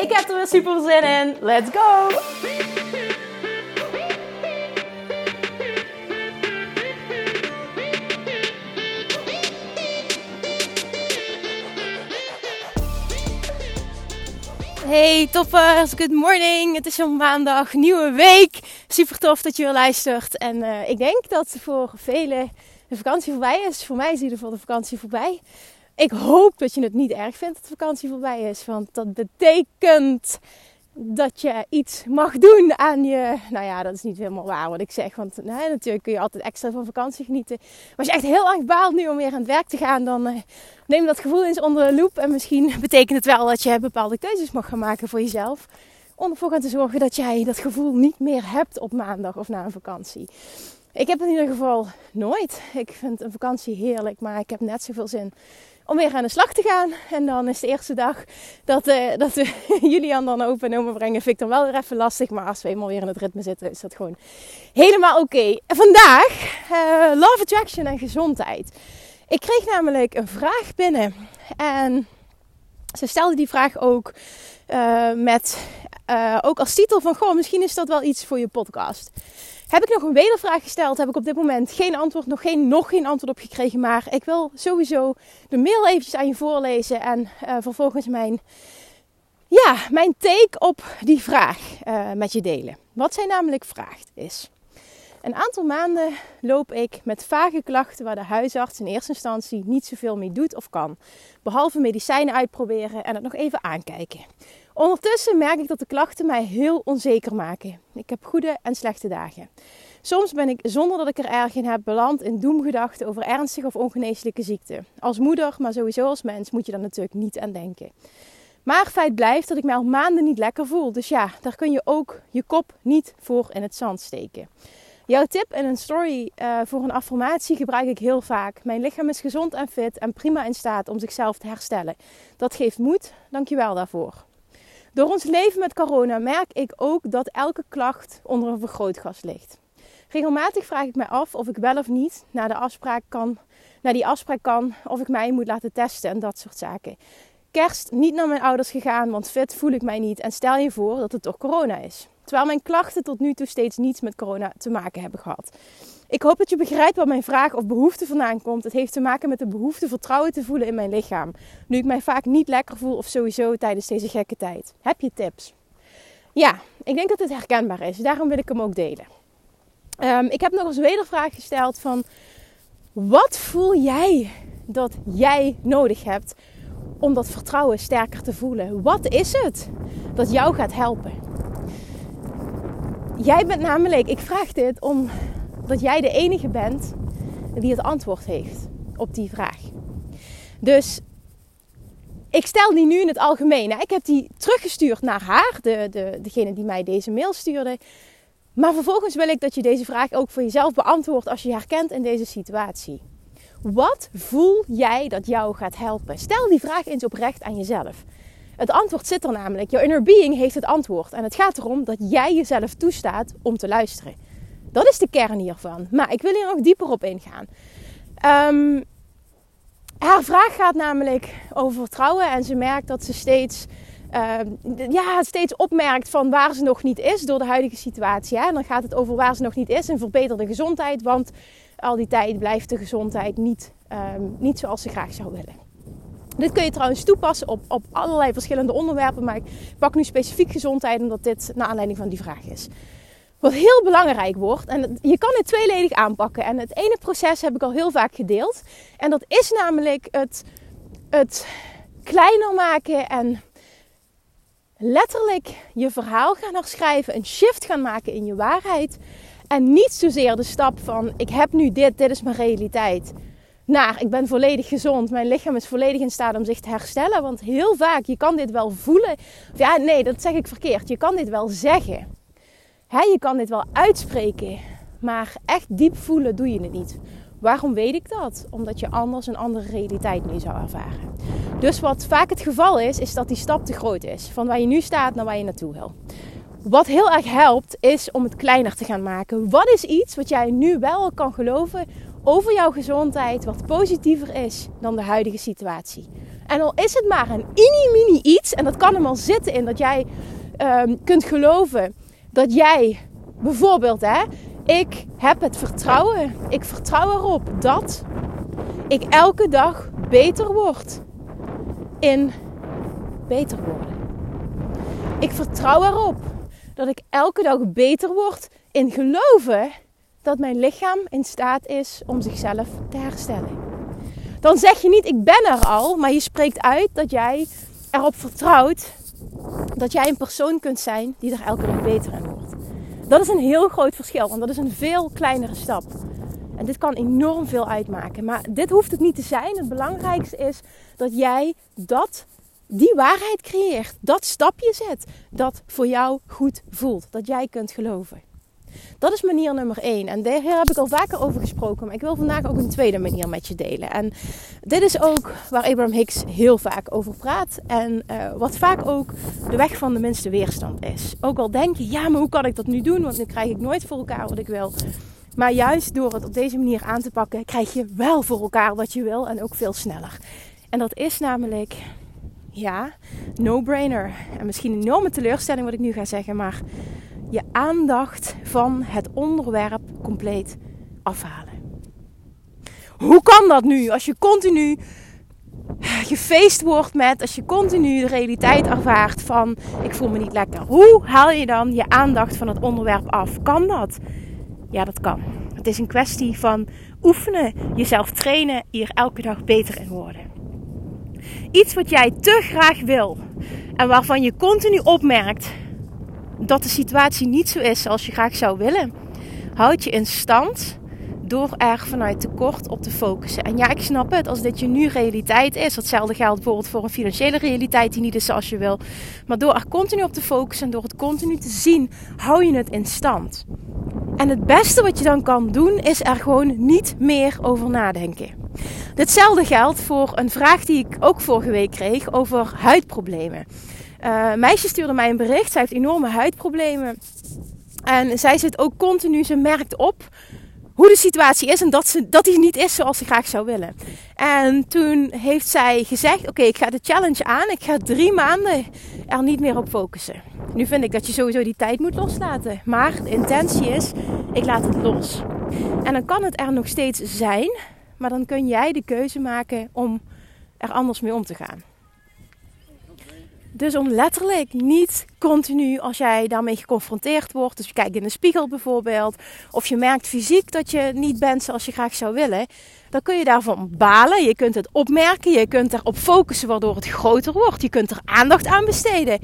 Ik heb er weer super zin in. Let's go! Hey toppers, good morning. Het is zo'n maandag, nieuwe week. Super tof dat je weer luistert. En uh, ik denk dat voor velen de vakantie voorbij is. Voor mij is in ieder de vakantie voorbij. Ik hoop dat je het niet erg vindt dat vakantie voorbij is. Want dat betekent dat je iets mag doen aan je. Nou ja, dat is niet helemaal waar wat ik zeg. Want nee, natuurlijk kun je altijd extra van vakantie genieten. Maar als je echt heel erg baalt nu om weer aan het werk te gaan, dan uh, neem dat gevoel eens onder de loep. En misschien betekent het wel dat je bepaalde keuzes mag gaan maken voor jezelf. Om ervoor te zorgen dat jij dat gevoel niet meer hebt op maandag of na een vakantie. Ik heb het in ieder geval nooit. Ik vind een vakantie heerlijk, maar ik heb net zoveel zin om weer aan de slag te gaan. En dan is de eerste dag dat, uh, dat we Julian dan open en oma brengen, vind ik dan wel weer even lastig. Maar als we eenmaal weer in het ritme zitten, is dat gewoon helemaal oké. Vandaag, uh, love attraction en gezondheid. Ik kreeg namelijk een vraag binnen. En ze stelde die vraag ook uh, met, ook als titel van, goh, misschien is dat wel iets voor je podcast. Heb ik nog een wedervraag gesteld? Heb ik op dit moment geen antwoord, nog geen, nog geen antwoord op gekregen. Maar ik wil sowieso de mail eventjes aan je voorlezen. En uh, vervolgens mijn, ja, mijn take op die vraag uh, met je delen. Wat zij namelijk vraagt is... Een aantal maanden loop ik met vage klachten waar de huisarts in eerste instantie niet zoveel mee doet of kan. Behalve medicijnen uitproberen en het nog even aankijken. Ondertussen merk ik dat de klachten mij heel onzeker maken. Ik heb goede en slechte dagen. Soms ben ik zonder dat ik er erg in heb beland in doemgedachten over ernstige of ongeneeslijke ziekten. Als moeder, maar sowieso als mens, moet je daar natuurlijk niet aan denken. Maar feit blijft dat ik mij al maanden niet lekker voel. Dus ja, daar kun je ook je kop niet voor in het zand steken. Jouw tip en een story uh, voor een affirmatie gebruik ik heel vaak. Mijn lichaam is gezond en fit en prima in staat om zichzelf te herstellen. Dat geeft moed. Dankjewel daarvoor. Door ons leven met corona merk ik ook dat elke klacht onder een vergrootglas ligt. Regelmatig vraag ik mij af of ik wel of niet naar, de afspraak kan, naar die afspraak kan, of ik mij moet laten testen en dat soort zaken. Kerst niet naar mijn ouders gegaan, want fit voel ik mij niet en stel je voor dat het toch corona is. Terwijl mijn klachten tot nu toe steeds niets met corona te maken hebben gehad. Ik hoop dat je begrijpt waar mijn vraag of behoefte vandaan komt. Het heeft te maken met de behoefte vertrouwen te voelen in mijn lichaam. Nu ik mij vaak niet lekker voel of sowieso tijdens deze gekke tijd. Heb je tips? Ja, ik denk dat het herkenbaar is. Daarom wil ik hem ook delen. Um, ik heb nog eens wedervraag gesteld van... Wat voel jij dat jij nodig hebt om dat vertrouwen sterker te voelen? Wat is het dat jou gaat helpen? Jij bent namelijk, ik vraag dit omdat jij de enige bent die het antwoord heeft op die vraag. Dus ik stel die nu in het algemeen. Nou, ik heb die teruggestuurd naar haar, de, de, degene die mij deze mail stuurde. Maar vervolgens wil ik dat je deze vraag ook voor jezelf beantwoordt als je je herkent in deze situatie. Wat voel jij dat jou gaat helpen? Stel die vraag eens oprecht aan jezelf. Het antwoord zit er namelijk. Jouw inner being heeft het antwoord. En het gaat erom dat jij jezelf toestaat om te luisteren. Dat is de kern hiervan. Maar ik wil hier nog dieper op ingaan. Um, haar vraag gaat namelijk over vertrouwen. En ze merkt dat ze steeds, uh, ja, steeds opmerkt van waar ze nog niet is door de huidige situatie. En dan gaat het over waar ze nog niet is en verbeterde gezondheid. Want al die tijd blijft de gezondheid niet, um, niet zoals ze graag zou willen. Dit kun je trouwens toepassen op, op allerlei verschillende onderwerpen. Maar ik pak nu specifiek gezondheid omdat dit naar aanleiding van die vraag is. Wat heel belangrijk wordt, en je kan het tweeledig aanpakken. En het ene proces heb ik al heel vaak gedeeld. En dat is namelijk het, het kleiner maken en letterlijk je verhaal gaan herschrijven. Een shift gaan maken in je waarheid. En niet zozeer de stap van ik heb nu dit, dit is mijn realiteit naar ik ben volledig gezond, mijn lichaam is volledig in staat om zich te herstellen. Want heel vaak, je kan dit wel voelen. Of ja, nee, dat zeg ik verkeerd. Je kan dit wel zeggen. Je kan dit wel uitspreken. Maar echt diep voelen doe je het niet. Waarom weet ik dat? Omdat je anders een andere realiteit nu zou ervaren. Dus wat vaak het geval is, is dat die stap te groot is. Van waar je nu staat naar waar je naartoe wil. Wat heel erg helpt, is om het kleiner te gaan maken. Wat is iets wat jij nu wel kan geloven over jouw gezondheid, wat positiever is dan de huidige situatie? En al is het maar een mini-mini iets, en dat kan hem al zitten in dat jij um, kunt geloven dat jij bijvoorbeeld, hè, ik heb het vertrouwen. Ik vertrouw erop dat ik elke dag beter word in beter worden. Ik vertrouw erop dat ik elke dag beter word in geloven dat mijn lichaam in staat is om zichzelf te herstellen. Dan zeg je niet ik ben er al, maar je spreekt uit dat jij erop vertrouwt dat jij een persoon kunt zijn die er elke dag beter in wordt. Dat is een heel groot verschil, want dat is een veel kleinere stap. En dit kan enorm veel uitmaken. Maar dit hoeft het niet te zijn. Het belangrijkste is dat jij dat, die waarheid creëert. Dat stapje zet. Dat voor jou goed voelt. Dat jij kunt geloven. Dat is manier nummer één. En daar heb ik al vaker over gesproken. Maar ik wil vandaag ook een tweede manier met je delen. En dit is ook waar Abraham Hicks heel vaak over praat. En uh, wat vaak ook de weg van de minste weerstand is. Ook al denk je, ja, maar hoe kan ik dat nu doen? Want nu krijg ik nooit voor elkaar wat ik wil. Maar juist door het op deze manier aan te pakken, krijg je wel voor elkaar wat je wil en ook veel sneller. En dat is namelijk, ja, no-brainer. En misschien een enorme teleurstelling wat ik nu ga zeggen, maar je aandacht van het onderwerp compleet afhalen. Hoe kan dat nu als je continu gefeest wordt met, als je continu de realiteit ervaart van ik voel me niet lekker. Hoe haal je dan je aandacht van het onderwerp af? Kan dat? Ja, dat kan. Het is een kwestie van oefenen, jezelf trainen, hier elke dag beter in worden. Iets wat jij te graag wil en waarvan je continu opmerkt dat de situatie niet zo is zoals je graag zou willen, houd je in stand door er vanuit tekort op te focussen. En ja, ik snap het, als dit je nu realiteit is. Hetzelfde geldt bijvoorbeeld voor een financiële realiteit die niet is zoals je wil. Maar door er continu op te focussen en door het continu te zien, hou je het in stand. En het beste wat je dan kan doen, is er gewoon niet meer over nadenken. Ditzelfde geldt voor een vraag die ik ook vorige week kreeg over huidproblemen. Uh, meisje stuurde mij een bericht. Zij heeft enorme huidproblemen. En zij zit ook continu, ze merkt op hoe de situatie is en dat, ze, dat die niet is zoals ze graag zou willen. En toen heeft zij gezegd: Oké, ik ga de challenge aan. Ik ga drie maanden er niet meer op focussen. Nu vind ik dat je sowieso die tijd moet loslaten. Maar de intentie is: ik laat het los. En dan kan het er nog steeds zijn, maar dan kun jij de keuze maken om er anders mee om te gaan. Dus om letterlijk niet continu als jij daarmee geconfronteerd wordt. Dus je kijkt in de spiegel bijvoorbeeld. Of je merkt fysiek dat je niet bent zoals je graag zou willen. Dan kun je daarvan balen. Je kunt het opmerken. Je kunt erop focussen waardoor het groter wordt. Je kunt er aandacht aan besteden.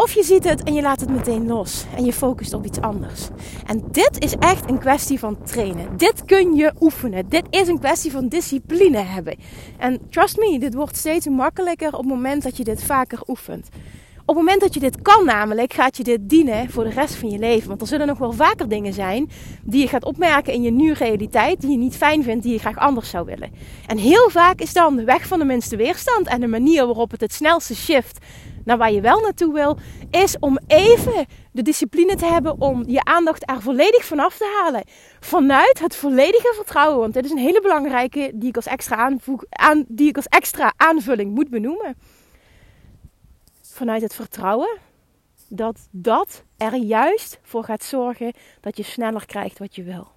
Of je ziet het en je laat het meteen los en je focust op iets anders. En dit is echt een kwestie van trainen. Dit kun je oefenen. Dit is een kwestie van discipline hebben. En trust me, dit wordt steeds makkelijker op het moment dat je dit vaker oefent. Op het moment dat je dit kan namelijk, gaat je dit dienen voor de rest van je leven. Want er zullen nog wel vaker dingen zijn die je gaat opmerken in je nieuwe realiteit, die je niet fijn vindt, die je graag anders zou willen. En heel vaak is dan de weg van de minste weerstand en de manier waarop het het snelste shift naar waar je wel naartoe wil, is om even de discipline te hebben om je aandacht er volledig vanaf te halen. Vanuit het volledige vertrouwen. Want dit is een hele belangrijke die ik als extra, aanvoeg, aan, die ik als extra aanvulling moet benoemen. Vanuit het vertrouwen dat dat er juist voor gaat zorgen dat je sneller krijgt wat je wil.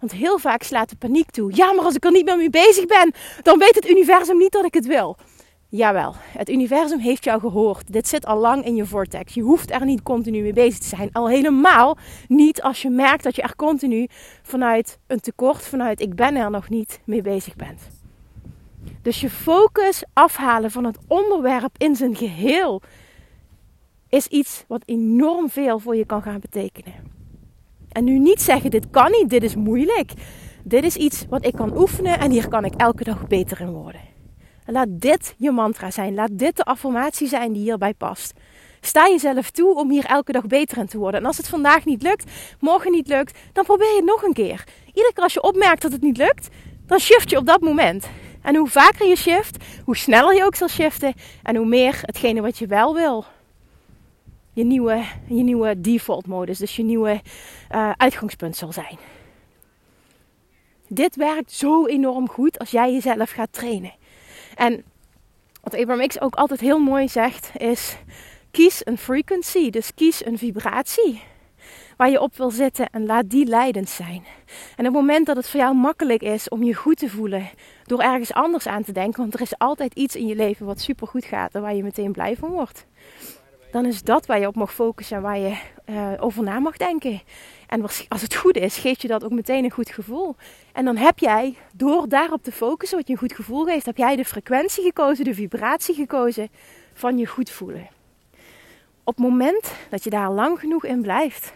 Want heel vaak slaat de paniek toe. Ja, maar als ik er niet meer mee bezig ben, dan weet het universum niet dat ik het wil. Jawel, het universum heeft jou gehoord. Dit zit al lang in je vortex. Je hoeft er niet continu mee bezig te zijn. Al helemaal niet als je merkt dat je er continu vanuit een tekort, vanuit ik ben er nog niet mee bezig bent. Dus je focus afhalen van het onderwerp in zijn geheel is iets wat enorm veel voor je kan gaan betekenen. En nu niet zeggen dit kan niet, dit is moeilijk. dit is iets wat ik kan oefenen en hier kan ik elke dag beter in worden. Laat dit je mantra zijn. Laat dit de affirmatie zijn die hierbij past. Sta jezelf toe om hier elke dag beter in te worden. En als het vandaag niet lukt, morgen niet lukt, dan probeer je het nog een keer. Iedere keer als je opmerkt dat het niet lukt, dan shift je op dat moment. En hoe vaker je shift, hoe sneller je ook zal shiften. En hoe meer hetgene wat je wel wil. Je nieuwe, je nieuwe default modus, dus je nieuwe uh, uitgangspunt zal zijn. Dit werkt zo enorm goed als jij jezelf gaat trainen. En wat Abraham X ook altijd heel mooi zegt is: kies een frequency, dus kies een vibratie waar je op wil zitten en laat die leidend zijn. En op het moment dat het voor jou makkelijk is om je goed te voelen door ergens anders aan te denken, want er is altijd iets in je leven wat super goed gaat en waar je meteen blij van wordt, dan is dat waar je op mag focussen en waar je uh, over na mag denken. En als het goed is, geeft je dat ook meteen een goed gevoel. En dan heb jij, door daarop te focussen, wat je een goed gevoel geeft, heb jij de frequentie gekozen, de vibratie gekozen van je goed voelen. Op het moment dat je daar lang genoeg in blijft,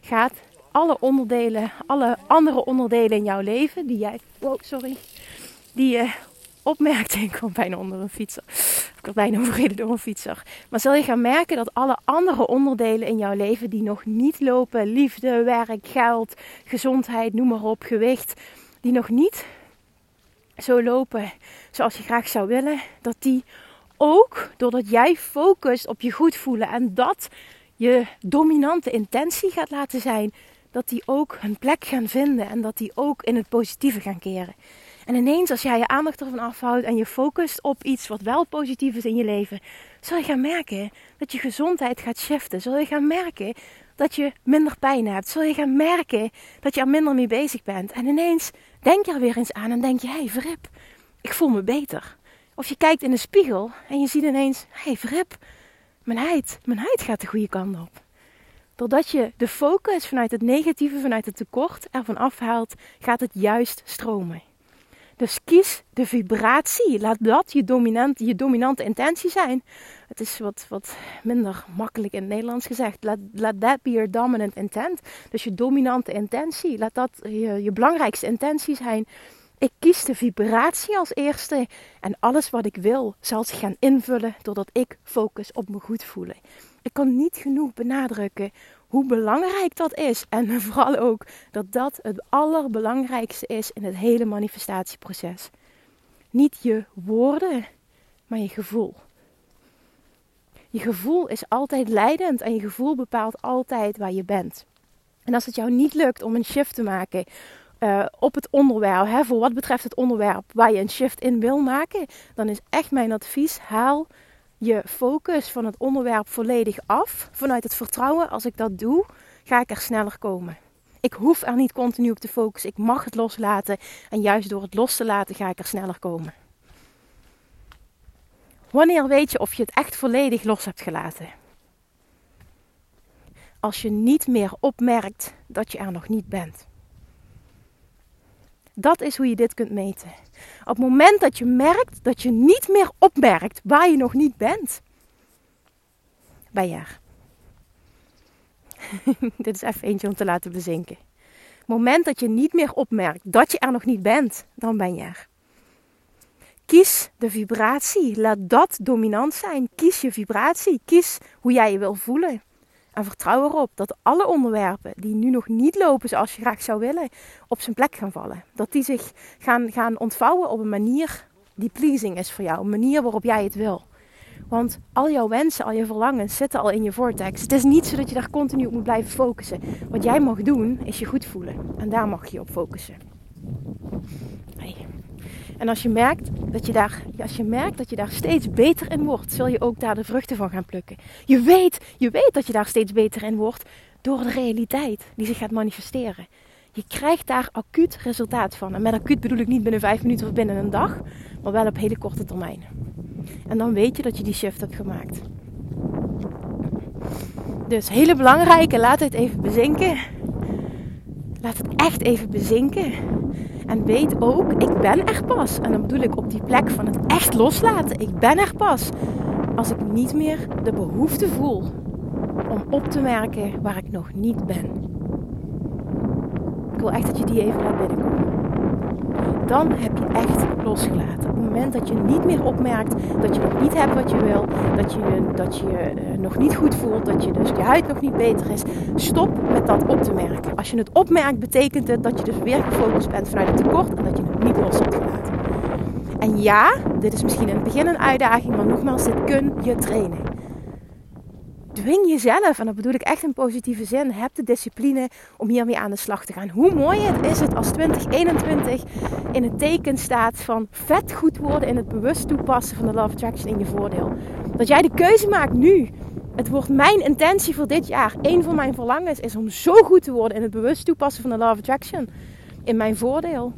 gaat alle onderdelen, alle andere onderdelen in jouw leven die jij, wow, sorry, die je opmerkt, ik kwam bijna onder een fietser. Ik werd bijna overreden door een fietser. Maar zul je gaan merken dat alle andere onderdelen in jouw leven die nog niet lopen, liefde, werk, geld, gezondheid, noem maar op, gewicht, die nog niet zo lopen zoals je graag zou willen, dat die ook doordat jij focust op je goed voelen en dat je dominante intentie gaat laten zijn, dat die ook hun plek gaan vinden en dat die ook in het positieve gaan keren. En ineens, als jij je aandacht ervan afhoudt en je focust op iets wat wel positief is in je leven, zul je gaan merken dat je gezondheid gaat shiften. Zul je gaan merken dat je minder pijn hebt. Zul je gaan merken dat je er minder mee bezig bent. En ineens denk je er weer eens aan en denk je: hé, hey, Verip, ik voel me beter. Of je kijkt in de spiegel en je ziet ineens: hé, hey, Verip, mijn huid, mijn huid gaat de goede kant op. Doordat je de focus vanuit het negatieve, vanuit het tekort ervan afhaalt, gaat het juist stromen. Dus kies de vibratie. Laat dat je, dominant, je dominante intentie zijn. Het is wat, wat minder makkelijk in het Nederlands gezegd. Laat, laat that be your dominant intent. Dus je dominante intentie. Laat dat je, je belangrijkste intentie zijn. Ik kies de vibratie als eerste. En alles wat ik wil zal zich gaan invullen doordat ik focus op me goed voelen. Ik kan niet genoeg benadrukken hoe belangrijk dat is. En vooral ook dat dat het allerbelangrijkste is in het hele manifestatieproces. Niet je woorden, maar je gevoel. Je gevoel is altijd leidend en je gevoel bepaalt altijd waar je bent. En als het jou niet lukt om een shift te maken uh, op het onderwerp, hè, voor wat betreft het onderwerp waar je een shift in wil maken, dan is echt mijn advies: haal je focus van het onderwerp volledig af. Vanuit het vertrouwen, als ik dat doe, ga ik er sneller komen. Ik hoef er niet continu op te focussen. Ik mag het loslaten. En juist door het los te laten, ga ik er sneller komen. Wanneer weet je of je het echt volledig los hebt gelaten? Als je niet meer opmerkt dat je er nog niet bent. Dat is hoe je dit kunt meten. Op het moment dat je merkt dat je niet meer opmerkt waar je nog niet bent, ben je er. dit is even eentje om te laten bezinken. Op het moment dat je niet meer opmerkt dat je er nog niet bent, dan ben je er. Kies de vibratie. Laat dat dominant zijn. Kies je vibratie. Kies hoe jij je wil voelen. En vertrouw erop dat alle onderwerpen die nu nog niet lopen zoals je graag zou willen, op zijn plek gaan vallen. Dat die zich gaan, gaan ontvouwen op een manier die pleasing is voor jou. Een manier waarop jij het wil. Want al jouw wensen, al je verlangens zitten al in je vortex. Het is niet zo dat je daar continu op moet blijven focussen. Wat jij mag doen, is je goed voelen. En daar mag je op focussen. Hey. En als je, merkt dat je, daar, als je merkt dat je daar steeds beter in wordt, zul je ook daar de vruchten van gaan plukken. Je weet, je weet dat je daar steeds beter in wordt door de realiteit die zich gaat manifesteren. Je krijgt daar acuut resultaat van. En met acuut bedoel ik niet binnen vijf minuten of binnen een dag, maar wel op hele korte termijn. En dan weet je dat je die shift hebt gemaakt. Dus hele belangrijke, laat het even bezinken. Laat het echt even bezinken. En weet ook, ik ben er pas. En dan bedoel ik op die plek van het echt loslaten. Ik ben er pas. Als ik niet meer de behoefte voel om op te merken waar ik nog niet ben. Ik wil echt dat je die even laat binnenkomen. Dan heb je echt losgelaten. Op het moment dat je niet meer opmerkt dat je nog niet hebt wat je wil, dat je dat je uh, nog niet goed voelt, dat je dus je huid nog niet beter is, stop met dat op te merken. Als je het opmerkt, betekent het dat je dus weer gefocust bent vanuit het tekort en dat je het niet los hebt gelaten. En ja, dit is misschien in het begin een uitdaging, maar nogmaals, dit kun je trainen dwing jezelf, en dat bedoel ik echt in positieve zin, heb de discipline om hiermee aan de slag te gaan. Hoe mooi het is het als 2021 in het teken staat van vet goed worden in het bewust toepassen van de Love Attraction in je voordeel. Dat jij de keuze maakt nu. Het wordt mijn intentie voor dit jaar. Een van mijn verlangens is om zo goed te worden in het bewust toepassen van de Love Attraction in mijn voordeel.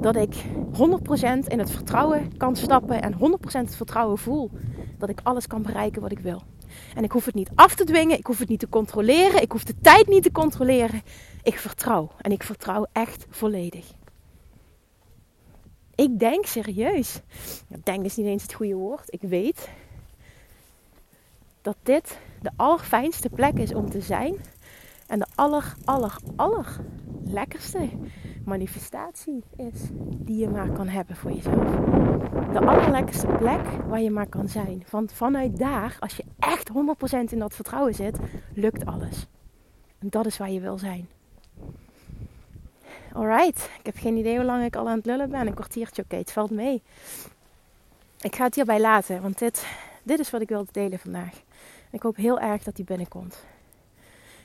Dat ik 100% in het vertrouwen kan stappen en 100% het vertrouwen voel dat ik alles kan bereiken wat ik wil. En ik hoef het niet af te dwingen, ik hoef het niet te controleren, ik hoef de tijd niet te controleren. Ik vertrouw en ik vertrouw echt volledig. Ik denk serieus, denk is niet eens het goede woord, ik weet dat dit de allerfijnste plek is om te zijn en de aller, aller, aller lekkerste manifestatie is die je maar kan hebben voor jezelf. De allerlekkerste plek waar je maar kan zijn. Want vanuit daar, als je echt 100% in dat vertrouwen zit, lukt alles. En dat is waar je wil zijn. Alright, ik heb geen idee hoe lang ik al aan het lullen ben. Een kwartiertje, oké, het valt mee. Ik ga het hierbij laten, want dit, dit is wat ik wilde delen vandaag. Ik hoop heel erg dat die binnenkomt.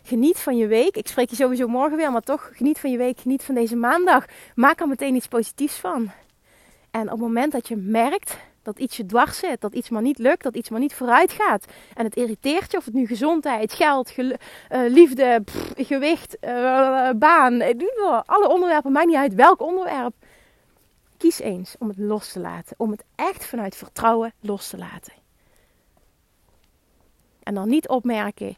Geniet van je week. Ik spreek je sowieso morgen weer, maar toch geniet van je week. Geniet van deze maandag. Maak er meteen iets positiefs van. En op het moment dat je merkt dat iets je dwars zit, dat iets maar niet lukt, dat iets maar niet vooruit gaat. En het irriteert je, of het nu gezondheid, geld, uh, liefde, gewicht, uh, baan, alle onderwerpen, maakt niet uit welk onderwerp. Kies eens om het los te laten. Om het echt vanuit vertrouwen los te laten. En dan niet opmerken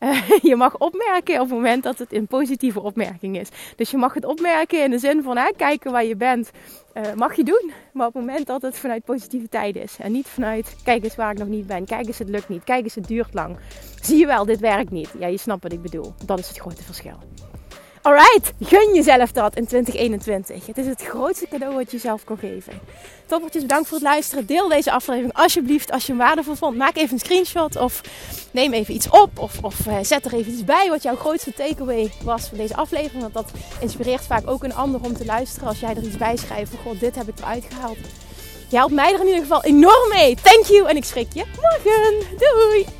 je mag opmerken op het moment dat het een positieve opmerking is. Dus je mag het opmerken in de zin van kijken waar je bent. Uh, mag je doen, maar op het moment dat het vanuit positiviteit is. En niet vanuit kijk eens waar ik nog niet ben. Kijk eens, het lukt niet. Kijk eens, het duurt lang. Zie je wel, dit werkt niet. Ja, je snapt wat ik bedoel. Dat is het grote verschil. Alright, gun jezelf dat in 2021. Het is het grootste cadeau wat je jezelf kan geven. Toppertjes, bedankt voor het luisteren. Deel deze aflevering alsjeblieft als je hem waardevol vond. Maak even een screenshot of neem even iets op. Of, of uh, zet er even iets bij wat jouw grootste takeaway was van deze aflevering. Want dat inspireert vaak ook een ander om te luisteren als jij er iets bij schrijft. Van god, dit heb ik eruit gehaald. Je helpt mij er in ieder geval enorm mee. Thank you en ik schrik je morgen. Doei!